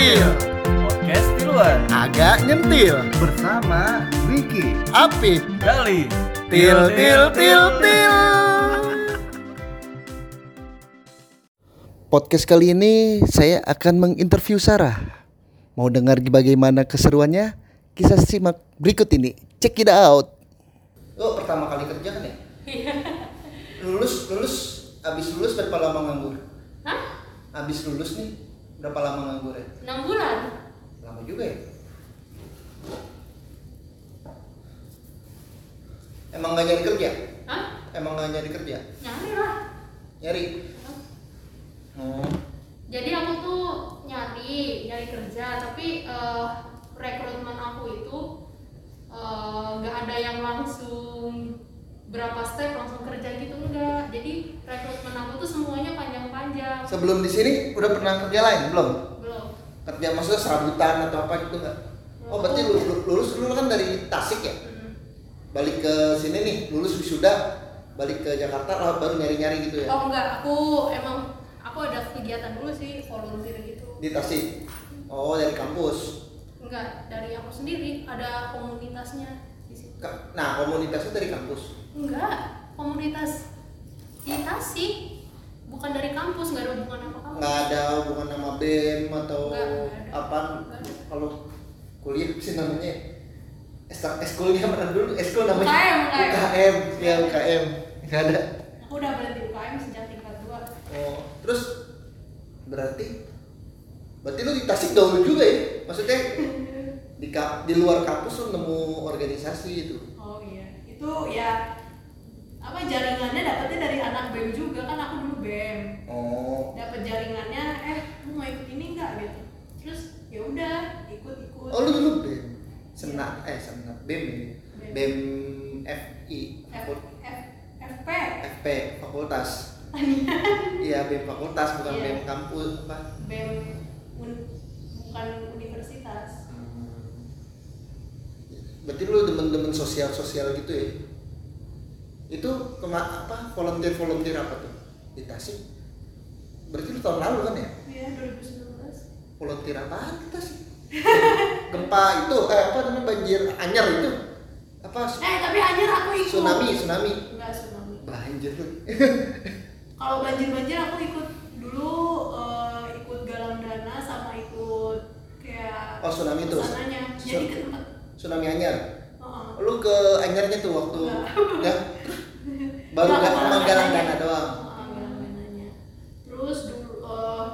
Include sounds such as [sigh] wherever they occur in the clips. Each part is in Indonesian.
Nyentil Podcast di luar. Agak nyentil. Bersama Ricky. Apip Gali Til til til til Podcast kali ini saya akan menginterview Sarah. Mau dengar bagaimana keseruannya? Kisah simak berikut ini. Check it out. Lo pertama kali kerja kan ya? lulus, lulus, abis lulus berapa lama nganggur? Hah? Abis lulus nih, berapa lama nganggur ya? 6 bulan? Lama juga ya? Emang gak nyari kerja? Hah? Emang gak nyari kerja? Nyari lah. Nyari? Hmm. Jadi aku tuh nyari, nyari kerja, tapi eh, rekrutmen aku itu eh, nggak ada yang langsung berapa step langsung kerja gitu enggak. Jadi rekrutmen aku tuh semuanya panjang-panjang. Sebelum di sini udah pernah kerja lain belum? Belum. Kerja maksudnya serabutan atau apa gitu nggak? Oh berarti lu- lu- lulus dulu kan dari Tasik ya? Mm. Balik ke sini nih, lulus wisuda, balik ke Jakarta lah baru nyari-nyari gitu ya? Oh enggak, aku emang aku ada kegiatan dulu sih volunteer gitu. Di Tasik? Oh dari kampus? Enggak, dari aku sendiri ada komunitasnya Nah komunitasnya dari kampus? Enggak, komunitas di Tasik bukan dari kampus, nggak ada hubungan apa kampus. nggak ada hubungan sama BEM atau apa? Kalau kuliah sih namanya Eskul eskulnya mana dulu? Eskul namanya UKM, UKM. UKM ya UKM nggak ada. Aku udah berhenti UKM sejak tingkat 2 oh terus berarti berarti lu di Tasik dahulu juga ya? Maksudnya [laughs] di di luar kampus lu nemu organisasi itu Oh iya, itu ya apa jaringannya dapetnya dari anak BEM juga kan aku dulu BEM. Oh. Dapat jaringannya eh lu mau ikut ini enggak gitu. Terus ya udah ikut ikut oh lu dulu BEM? Senat eh senat BEM ya? BEM. BEM FI F, F, FP FP fakultas. [laughs] Iya BEM fakultas bukan Iya. BEM kampus apa? BEM un- bukan berarti lu demen-demen sosial-sosial gitu ya? Itu kema apa volunteer volunteer apa tuh? Di Tasik? Berarti lu tahun lalu kan ya? Iya 2019 volunteer apaan di Tasik? Gempa itu eh apa namanya banjir anyar itu? Apa eh tapi anjir aku ikut. Tsunami tsunami? Enggak tsunami. Banjir tuh kalau banjir banjir aku ikut dulu eh, ikut galang dana sama ikut kayak Oh, tsunami itu. jadi ke tempat tsunami anyar. Oh, lu ke anyarnya tuh waktu ya [laughs] baru Nggak, gak ke cuma galang dananya. dana doang. Terus dulu eh,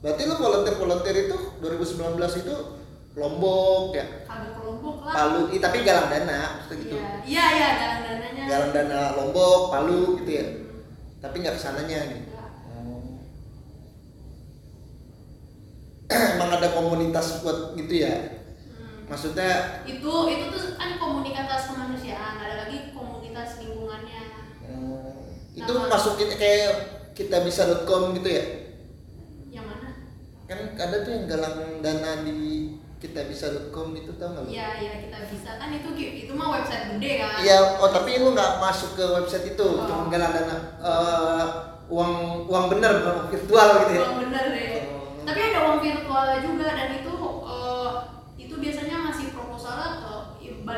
berarti lu volunteer volunteer itu 2019 itu Lombok ya? Kagak kelompok lah. Palu. Ih, tapi galang dana maksudnya gitu. Iya. Iya iya galang dananya. Galang dana Lombok Palu gitu ya? Tapi nggak ke sananya gitu. Oh. [clears throat] emang ada komunitas buat gitu ya? Hmm. Maksudnya itu itu tuh kan komunitas kemanusiaan ada lagi komunitas lingkungannya. Hmm, itu Nama- masukin kayak kita bisa.com gitu ya? Yang mana? Kan ada tuh yang galang dana di kita bisa.com itu tau nggak iya iya kita bisa kan itu itu mah website gede kan? Iya, oh tapi lu nggak masuk ke website itu, Oh. cuma galang dana eh, uang uang bener bukan virtual gitu ya. uang bener deh. Oh. tapi ada uang virtualnya juga dan itu eh, itu biasanya masih proposalnya ke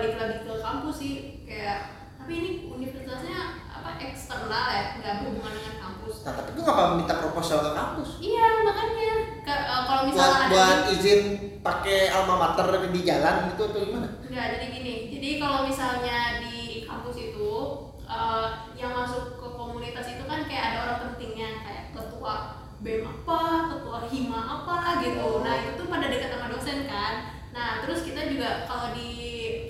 balik lagi ke kampus sih kayak tapi ini universitasnya apa eksternal ya nggak berhubungan dengan kampus Nah, tapi gua nggak minta proposal ke kampus. iya makanya Ke- eh, kalau Buat misalnya ada buat izin pakai alma mater di jalan gitu atau gimana? Enggak, jadi gini. Jadi kalau misalnya di kampus itu eh, yang masuk ke komunitas itu kan kayak ada orang pentingnya kayak ketua BEM apa, ketua hima apa gitu. Nah, itu tuh pada dekat sama dosen kan. Nah, terus kita juga kalau di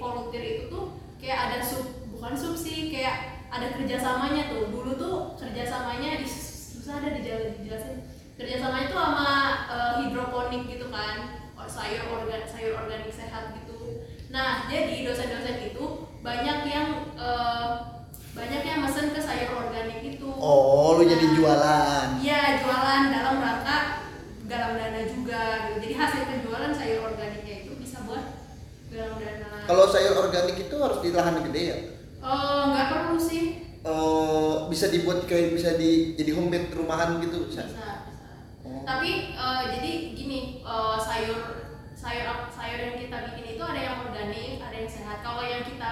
volunteer itu tuh kayak ada sub bukan sub sih, kayak ada kerjasamanya tuh. Dulu tuh kerjasamanya di susah ada dijelasin. Kerjasamanya tuh sama eh, hidroponik gitu kan sayur organ sayur organik sehat gitu. Nah, jadi dosen-dosen itu banyak yang eh, banyak yang mesen ke sayur organik itu. Oh, lu jadi Nah, jualan. Iya, jualan dalam rangka galang dana juga gitu. Jadi hasil penjualan sayur organiknya itu bisa buat galang dana. Kalau sayur organik itu harus di lahan gede ya? Eh, nggak perlu sih. Eh, bisa dibuat kayak bisa di jadi homemade rumahan gitu bisa. Bisa, bisa. Oh. Tapi eh, jadi gini, eh, sayur sayur sayur yang kita bikin itu ada yang organik, ada yang sehat. Kalau yang kita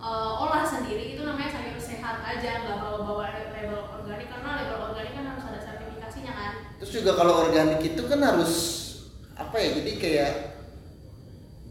eh, olah sendiri itu namanya sayur sehat aja, nggak bawa-bawa label organik karena label organik kan harus ada sertifikasinya kan. Terus juga kalau organik itu kan harus apa ya? Jadi kayak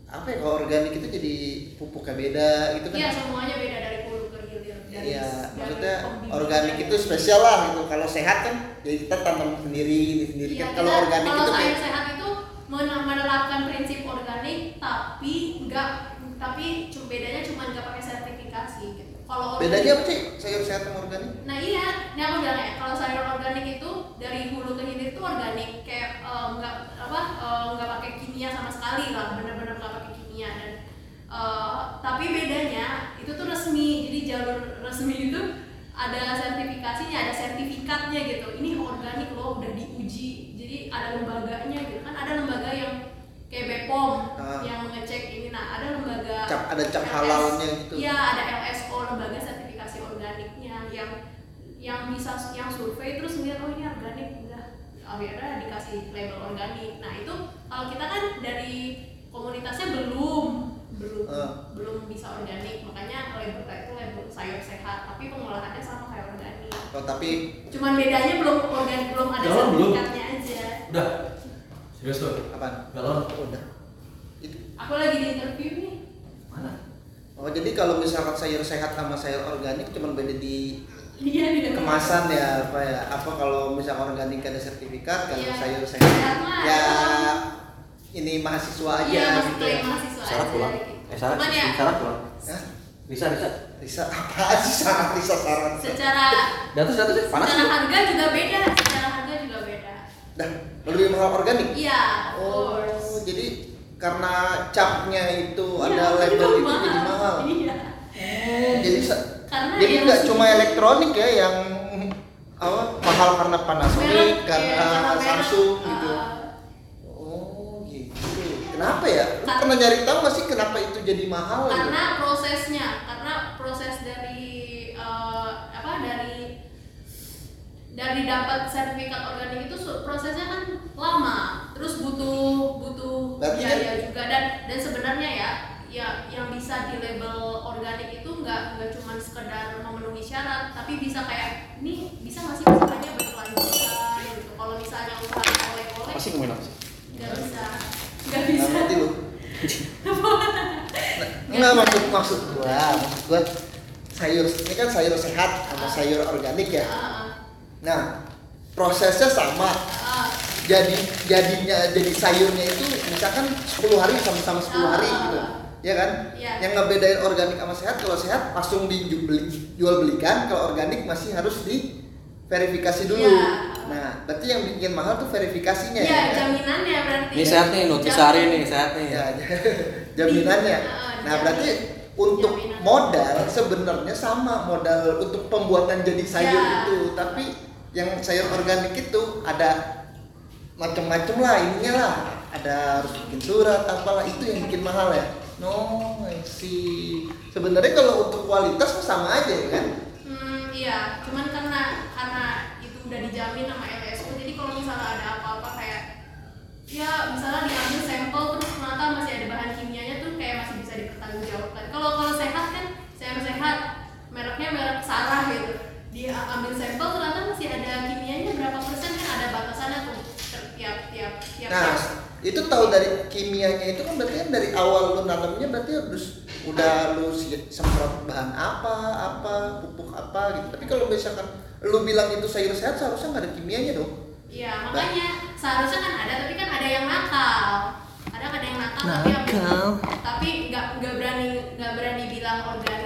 apa ya kalau organik itu jadi pupuknya beda gitu kan? Iya semuanya beda dari hulu ke hilir. Iya, maksudnya organik itu spesial lah gitu. Kalau sehat kan jadi kita tanam sendiri sendiri Iya, kan. Kalau organik kalau itu sayur kayak sehat itu men- menerapkan prinsip organik tapi enggak tapi cu- bedanya cuma nggak pakai sertifikasi gitu. Kalau bedanya apa sih sayur sehat sama organik? Nah iya, ini aku bilang ya, kalau sayur organik itu dari hulu ke hilir itu organik kayak eh, nggak apa eh, nggak pakai kimia sama sekali lah, bener-bener nggak pakai kimia dan eh, tapi bedanya itu tuh resmi, jadi jalur resmi itu ada sertifikasinya, ada sertifikatnya gitu. Ini organik loh, udah diuji, jadi ada lembaganya gitu kan, ada lembaga yang kayak BPOM Ah. yang ngecek ini, nah ada lembaga Cap- ada cap LS. halalnya gitu. Iya, ada LSO lembaga sertifikasi organiknya yang yang bisa yang survei terus ngeliat oh ini organik udah akhirnya dikasih label organik. Nah itu kalau kita kan dari komunitasnya belum belum Ah. belum bisa organik makanya label itu label sayur sehat tapi pengolahannya sama kayak organik. Oh, tapi Cuman bedanya belum organik belum ada Jalan belum? sertifikatnya aja. Udah. Serius tuh. apa? Galon. Udah. Itu. Aku lagi di interview nih. Mana? Oh jadi kalau misalkan sayur sehat sama sayur organik cuma beda di Iya depan. kemasan ya apa ya? Apa kalau misalkan organik ada sertifikat, kalau Iya. sayur sehat mah ya ini mahasiswa aja Iya, masih gitu ya. mahasiswa Syarat aja pulang. gitu. Eh syarat. Cuman ya, pulang. Hah? Bisa bisa. Risa apa sih syarat Risa syarat? secara Datus datus sih panas. secara harga juga beda, secara harga juga beda. Dah lebih mahal organik. Iya, Oh, jadi karena capnya itu Iya, ada label itu itu jadi mahal. Iya. Oh, jadi Karena jadi nggak cuma elektronik ya yang apa mahal karena Panasonic, karena iya, karena merek, Samsung gitu. uh, Oh gitu. Kenapa ya? Lu Kar- pernah nyari tahu nggak sih kenapa itu jadi mahal? gitu? karena prosesnya, karena proses dari eh, apa dari dari dapat sertifikat organik itu prosesnya kan lama, terus butuh butuh Berarti biaya juga dan dan sebenarnya ya ya yang bisa di label organik itu nggak nggak cuma sekedar memenuhi syarat, tapi bisa kayak ini bisa nggak sih usahanya berkelanjutan gitu. Kalau misalnya usaha oleh-oleh Apa sih ngomongin apa sih? nggak bisa, nggak Nggak bisa. ngerti lu. [laughs] Enggak maksud maksud gua, maksud gua sayur ini kan sayur sehat sama sayur organik ya. Ah, Nah, prosesnya sama. ah, Jadi jadinya jadi sayurnya itu misalkan 10 hari sama-sama 10 hari Ah. gitu. Ya kan? Iya. Yang ngebedain organik sama sehat kalau sehat langsung dijual jual belikan, kalau organik masih harus di verifikasi dulu. Iya. Nah, berarti yang bikin mahal tuh verifikasinya Iya, ya. kan? jaminannya berarti. Ini sehat nih, nutrisari nih, sehat nih. Ya, [laughs] jaminannya. Ah, Nah, jamin. berarti untuk Jaminan. modal sebenarnya sama modal untuk pembuatan jadi sayur Ya. itu, tapi yang sayur organik itu ada macam-macam lah ininya lah. Ada harus bikin surat apalah itu yang bikin mahal ya. No, I see. Sebenarnya kalau untuk kualitas sama aja ya kan? Hmm, iya, cuman karena karena itu udah dijamin sama LSO, jadi kalau misalnya ada apa-apa kayak ya misalnya diambil sampel terus ternyata masih ada bahan kimianya tuh kayak masih bisa dipertanggungjawabkan. Kalau kalau sehat kan sayur sehat, mereknya merek Sarah gitu. Dia ambil sampel ternyata masih ada kimianya berapa persen kan ada batasannya tuh tiap tiap tiap. Nah, tiap. itu tahu dari kimianya itu kan berarti kan dari awal lu nanamnya berarti harus udah lu semprot bahan apa, apa, pupuk apa gitu. Tapi kalau misalkan lu bilang itu sayur sehat seharusnya nggak ada kimianya dong. Iya, makanya seharusnya kan ada, tapi kan ada yang nakal. Ada ada yang nakal, tapi Nakal. tapi nggak nggak berani nggak berani bilang tapi sehat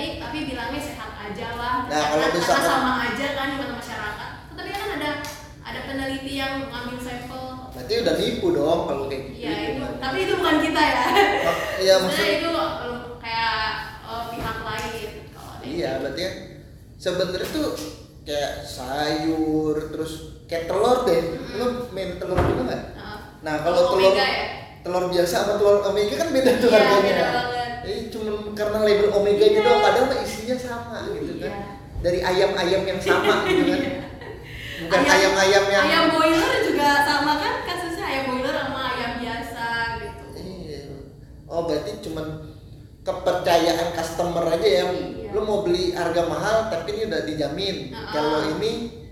aja lah. Nah, Karena- kalau karena misalkan- sama aja kan mata masyarakat. Tapi kan ada ada peneliti yang ngambil sampel. Berarti udah nipu dong kalau kayak gitu. Iya itu, tapi itu bukan kita ya. Oh, iya, Sebenarnya maksud- itu kayak eh, pihak lain. Kalau Iya, berarti kan sebenarnya tuh kayak sayur terus kayak telur deh. Lu main telur juga nggak? Eh, Nah, kalau telur ya? telur biasa sama telur omega kan beda tuh Iya, harganya karena label omega itu iya. doang padahal isinya sama gitu kan. Iya. Dari ayam-ayam yang sama gitu kan. Iya. Bukan ayam-ayam yang Ayam boiler juga sama kan kasusnya ayam boiler sama ayam biasa gitu. Iya. Oh, berarti cuman kepercayaan customer aja yang iya. lu mau beli harga mahal tapi ini udah dijamin uh -uh. kalau ini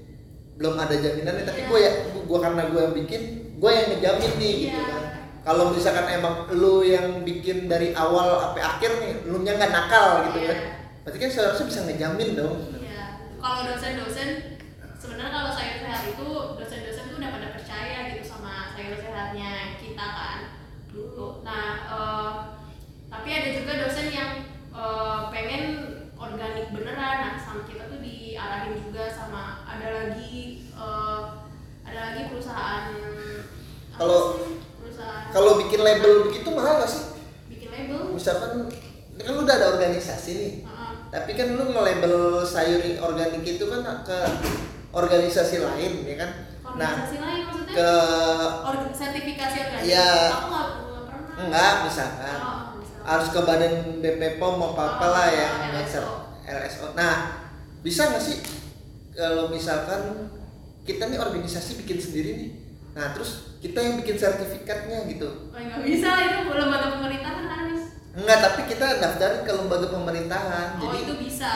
belum ada jaminannya tapi gue ya gue karena gue yang bikin gue yang ngejamin nih yeah. gitu kan kalau misalkan emang lu yang bikin dari awal sampai akhir nih, lu nya nggak nakal gitu Iya. kan. Berarti kan seharusnya bisa ngejamin dong. Iya. Kalau dosen-dosen sebenarnya kalau sayur sehat itu dosen-dosen tuh udah pada percaya gitu sama sayur sehatnya kita kan dulu. Nah, eh, tapi ada juga dosen yang eh, pengen organik beneran. Nah, sama kita tuh diarahin juga sama ada lagi eh, ada lagi perusahaan Kalau- Kalau bikin label begitu mahal gak sih? bikin label. Misalkan ini kan lu udah ada organisasi nih. Heeh. Tapi kan lu nge-label sayur organik itu kan ke organisasi lain ya kan? Nah, organisasi lain maksudnya? ke Org- sertifikasi organisasi. Iya. Aku nggak pernah. enggak misalkan Oh, misalkan. harus ke badan BP POM mau apa apa lah Oh, yang LSO. LSO. Nah, bisa nggak sih kalau misalkan kita nih organisasi bikin sendiri nih. Nah, terus kita yang bikin sertifikatnya gitu. Oh, nggak bisa itu lembaga pemerintahan harus. Enggak, tapi kita daftarin ke lembaga pemerintahan. Oh Jadi itu bisa.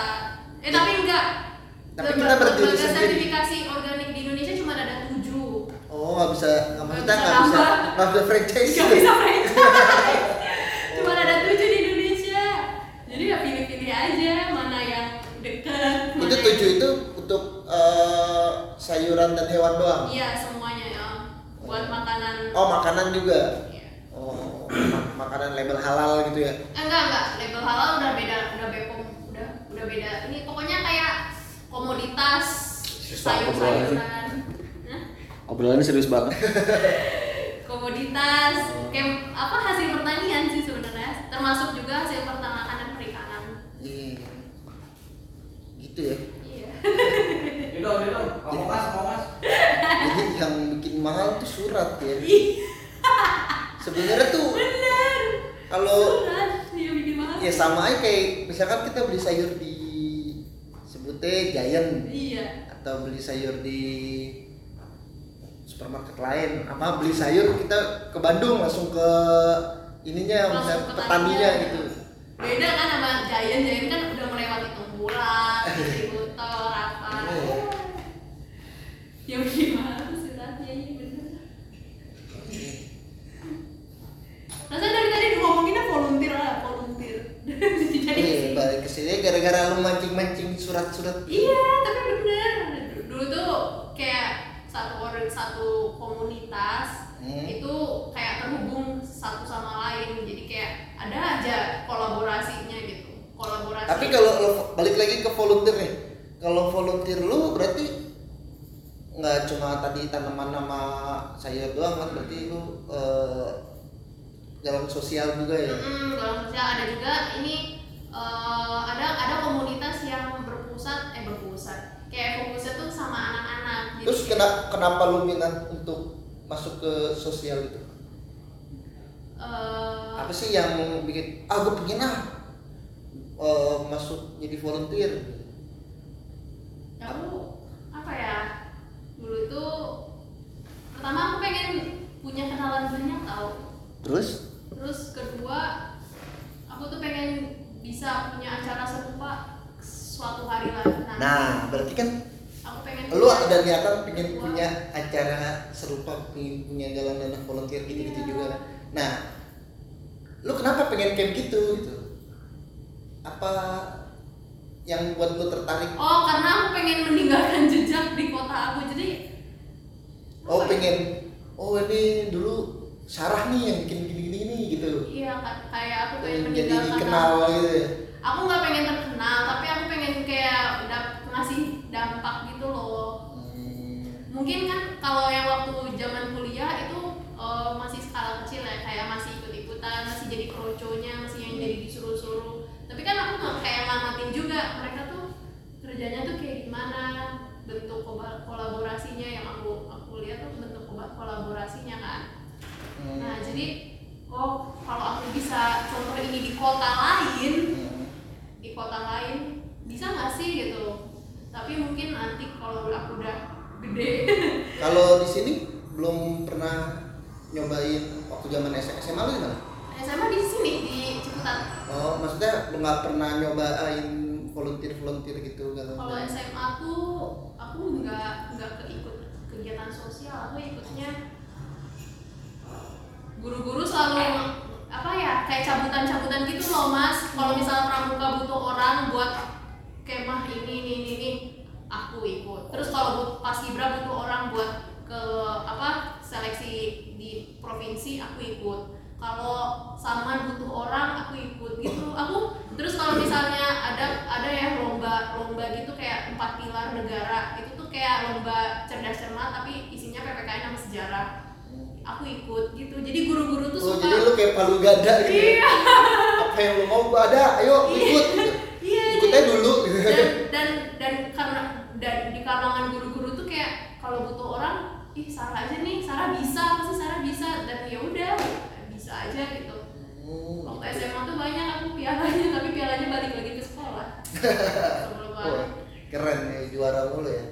Eh tapi enggak. Tapi Lembaga- kita berdiri lembaga sendiri. sertifikasi organik di Indonesia cuma ada tujuh. Oh nggak bisa, nggak maksudnya bisa nggak bisa, nggak bisa franchise. Nggak bisa [laughs] franchise. cuma ada tujuh di Indonesia. Jadi ya pilih-pilih aja mana yang dekat. Itu tujuh itu untuk eh, sayuran dan hewan doang. Iya semuanya ya. Buat makanan. Oh makanan juga. Iya. Oh mak- makanan label halal gitu ya. Eh, enggak enggak label halal udah beda udah bepom udah udah beda ini pokoknya kayak komoditas sayur-sayuran? Obrolannya serius banget. [laughs] komoditas kayak apa hasil pertanian sih sebenarnya termasuk juga hasil peternakan dan perikanan Iya. Gitu ya. iya [laughs] Dong. Mau mas, mau. Jadi yang bikin mahal tuh surat ya. [laughs] Sebenarnya tuh bener kalau surat dia bikin mahal ya sama aja kayak misalkan kita beli sayur di sebutnya Giant iya atau beli sayur di supermarket lain apa beli sayur kita ke Bandung langsung ke ininya Langsung misalnya ke petaninya taninya. gitu beda kan sama Giant Giant kan udah melewati [laughs] distributor apa Iya. Yang gimana suratnya ini bener Masa dari tadi ngomonginnya volunteer lah, volunteer. [laughs] Jadi Iya, balik ke sini gara-gara lu mancing-mancing surat-surat. Iya, tapi bener. Dulu tuh kayak satu orang satu komunitas Hmm. itu kayak terhubung satu sama lain. Jadi kayak ada aja kolaborasinya gitu. Kolaborasi. Tapi kalau balik lagi ke volunteer nih. Kalau volunteer lu berarti nggak cuma tadi tanaman nama sayur doang kan berarti lu eh, jalan sosial juga ya. Mm, sosial ada juga ini eh, ada ada komunitas yang berpusat eh berpusat kayak fokusnya tuh sama anak-anak. Jadi Terus kayak- kena, kenapa lu minat untuk masuk ke sosial itu? eh, Apa sih yang bikin ah gue pengen ah eh, masuk jadi volunteer? aku apa ya dulu itu pertama aku pengen punya kenalan banyak tau Terus terus kedua aku tuh pengen bisa punya acara serupa suatu hari lah nanti Nah, berarti kan aku pengen lu punya- ada niatan pengen Wah. punya acara serupa, pengen punya jalan dana volunteer gitu-gitu Iya. juga. Nah, lu kenapa pengen kayak gitu gitu? Apa yang buat lu tertarik? oh karena aku pengen meninggalkan jejak di kota aku jadi Oh, apa ya? pengen oh ini dulu Sarah nih yang bikin gini-gini nih gitu. iya kan kayak aku pengen jadi dikenal gitu ya. aku nggak pengen terkenal tapi aku pengen kayak dap- ngasih dampak gitu loh Hmm. mungkin kan kalau yang waktu zaman kuliah itu eh, masih skala kecil ya kayak masih ikut-ikutan masih jadi kroconya masih yang jadi disuruh-suruh tapi kan aku nggak kayak ngamatin juga mereka tuh kerjanya tuh kayak gimana bentuk kolaborasinya yang aku aku lihat tuh bentuk kolaborasinya kan Hmm. nah jadi oh kalau aku bisa contoh ini di kota lain Hmm. di kota lain bisa nggak sih gitu? Tapi mungkin nanti kalau aku udah gede. [laughs] Kalau di sini belum pernah nyobain waktu zaman SMA lu gimana? SMA di sini di Ciputat. Oh, maksudnya lu nggak pernah nyobain volunteer volunteer gitu kalau SMA tuh aku nggak nggak keikut kegiatan sosial. Aku ikutnya guru-guru selalu apa ya kayak cabutan-cabutan gitu loh mas. Kalau misalnya pramuka butuh orang buat kemah ini ini ini, ini aku ikut. Terus kalau pas kibra butuh orang buat ke apa seleksi di provinsi aku ikut. Kalau saman butuh orang aku ikut gitu. Aku terus kalau misalnya ada ada ya lomba lomba gitu kayak empat pilar negara itu tuh kayak lomba cerdas cermat tapi isinya PPKN sama sejarah aku ikut gitu jadi guru-guru tuh Oh, suka jadi lu kayak palu gada gitu. ya? Iya. [laughs] Apa yang lu mau gua ada, ayo ikut gitu. Iya, Ikutnya jadi- dulu. dan [laughs] dan dan karena dan di kalangan guru-guru tuh kayak kalau butuh orang ih Sarah aja nih Sarah bisa pasti Sarah bisa dan ya udah bisa aja gitu Hmm. waktu SMA tuh banyak aku pialanya tapi pialanya balik lagi ke sekolah Oh, [laughs] keren ya juara mulu ya.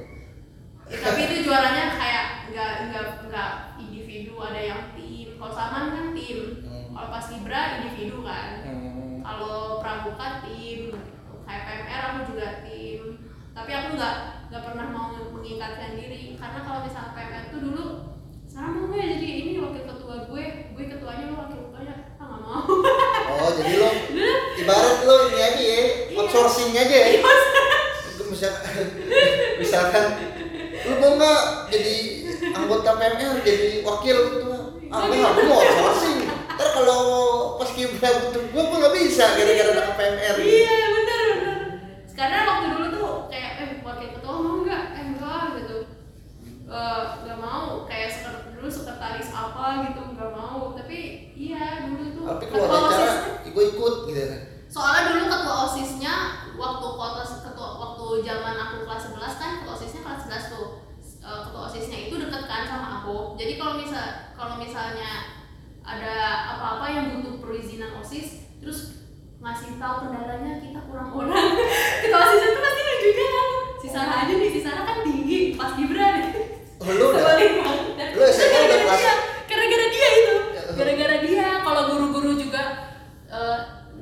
Ya, tapi itu juaranya kayak nggak nggak nggak individu ada yang tim. Kalau saman kan tim. Hmm. kalau pas libra individu kan. Hmm. kalau pramuka tim. Kayak PMR aku juga tim. Tapi aku nggak nggak pernah mau mengikatkan diri. Karena kalau misalnya PMR tuh dulu sekarang gue jadi ini wakil ketua gue. Gue ketuanya lo wakil ketuanya. Ah nggak mau. Oh, jadi lo ibarat lo ini aja ya, outsourcing aja ya. Misalkan, [laughs] misalkan lu mau nggak jadi anggota PMR jadi wakil gitu. Ah gue mau outsourcing ntar kalau pas kibra butuh gue gue nggak bisa gara-gara ada ke PMR gitu. iya benar benar. Karena waktu dulu tuh kayak eh wakil ketua mau nggak? Eh enggak gitu Eh, nggak mau kayak seker- dulu sekretaris apa gitu nggak mau tapi iya dulu tuh tapi kalau ketua ada acara OSIS gue ikut gitu kan soalnya dulu ketua osisnya waktu kota ketua waktu zaman aku kelas 11 kan ketua osisnya kelas 11 tuh Eh, ketua osisnya itu deket kan sama aku jadi kalau misal kalau misalnya ada apa-apa yang butuh perizinan osis terus ngasih tahu kendalanya kita kurang orang. [laughs] Ketua osisnya tuh pasti nunjukin aku si Sarah aja nih si Sarah kan tinggi pas Gibran. Oh, lu udah- lu SMA udah kelas- dia, gara-gara dia itu. Ya. gara-gara dia kalau guru-guru juga eh,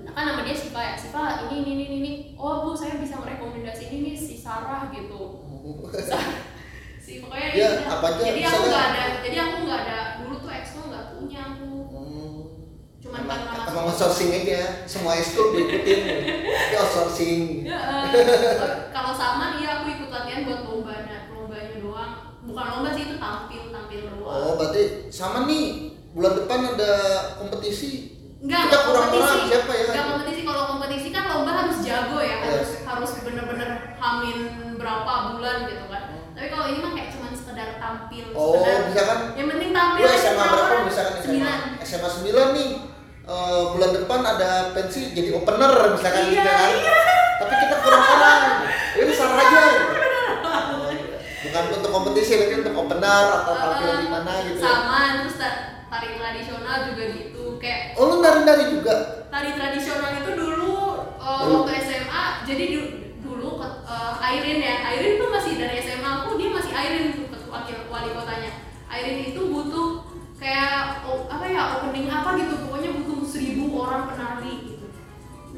kan nama dia Sipa ya? Sipa ini ini ini ini. Oh bu saya bisa merekomendasi ini nih si Sarah gitu. Sa- [laughs] si pokoknya Ya, apa aja jadi aku nggak ada jadi aku nggak ada dulu tuh exco nggak punya aku Hmm. cuman Emang outsourcing aja. Semua ekskul diikutin. Tapi outsourcing. Ya, eh, kalau sama iya aku ikut latihan buat lombanya. Lombanya doang. Bukan lomba sih itu tampil tampil doang. Oh berarti sama nih. Bulan depan ada kompetisi. Enggak, kita kurang kompetisi. siapa ya? Enggak kompetisi. Kalau kompetisi kan lomba harus jago ya, harus harus bener-bener hamin berapa bulan gitu kan. Tapi kalau ini mah kayak cuman sekedar tampil, oh sekedar misalkan yang penting tampil lu SMA berapa misalkan SMA Sembilan. SMA 9 nih eh, bulan depan ada pensi jadi opener misalkan Iya, gitu kan iya. tapi kita kurang orang ini salah aja. bukan untuk kompetisi tapi untuk opener atau tampil di mana gitu ya. Sama terus ta- tari tradisional juga gitu. Kayak oh lu nari-nari juga? Tari tradisional itu dulu uh, Dulu. waktu SMA jadi du- dulu uh, Airin ya. Airin tuh masih dari SMA aku dia masih Airin tuh wakil wali kotanya. Airin itu butuh kayak oh, apa ya opening apa gitu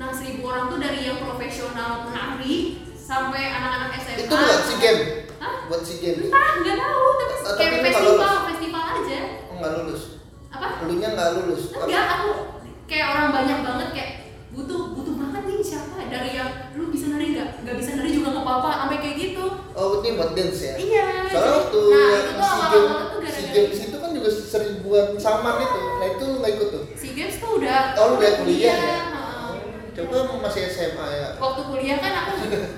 nah seribu orang tuh dari yang profesional penari sampai anak-anak SMA itu buat si game Hah? buat si game entah nggak tahu. Tapi Ah, tapi kayak festival lulus? festival aja. Oh nggak lulus? Apa? Elunya nggak lulus? Enggak aku kayak orang banyak banget kayak butuh butuh banget nih siapa dari yang lu bisa nari nggak? Nggak bisa nari juga nggak apa-apa sampai kayak gitu. Oh ini buat dance ya? Iya soalnya waktu nah yang itu tuh si game si games itu. kan juga seribuan saman itu nah itu lu nggak ikut tuh? Si games tuh udah oh lu udah kuliah. ya. Coba masih SMA ya? Waktu kuliah kan aku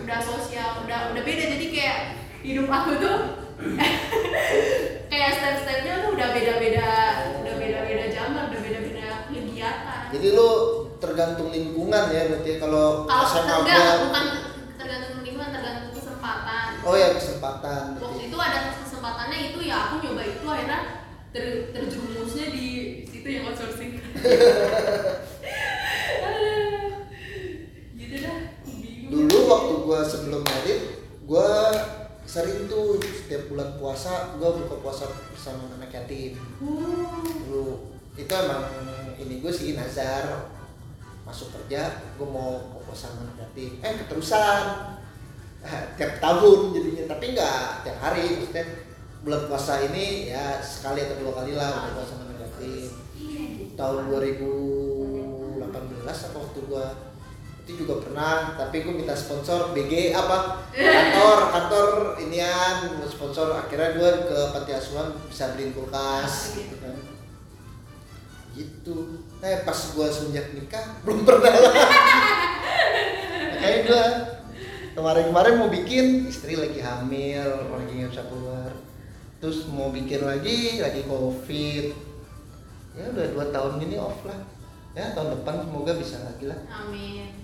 udah sosial udah udah beda. Jadi kayak hidup aku tuh [laughs] kayak step-stepnya tuh udah beda-beda udah beda-beda zaman udah beda-beda kegiatan. Jadi lu tergantung lingkungan ya berarti kalau kalau SMA enggak bukan tergantung lingkungan tergantung kesempatan. Oh ya kesempatan waktu itu ada kesempatannya itu ya aku nyoba itu akhirnya ter, terjerumusnya di situ yang outsourcing [laughs] Aduh. gitu dah bingung dulu waktu gua sebelum gua sering tuh setiap bulan puasa gua buka puasa bersama anak yatim. Dulu itu emang ini gue sih nazar. Masuk kerja gue mau fokus sama yatim. Eh keterusan. Eh, tiap tahun jadinya tapi nggak tiap hari. Maksudnya bulan puasa ini ya sekali atau dua kali lah bulan puasa sama yatim. Tahun 2018 apa waktu gua itu juga pernah tapi gue minta sponsor BG apa? Kantor kantor inian mau sponsor. Akhirnya gue ke panti asuhan bisa beliin kulkas gitu kan. gitu. Eh pas gua semenjak nikah belum pernah. [laughs] Lah kayak gua kemarin-kemarin mau bikin istri lagi hamil lagi nggak bisa keluar. Terus mau bikin lagi lagi covid. Ya udah dua tahun ini off lah. Ya tahun depan semoga bisa lagi lah. Amin.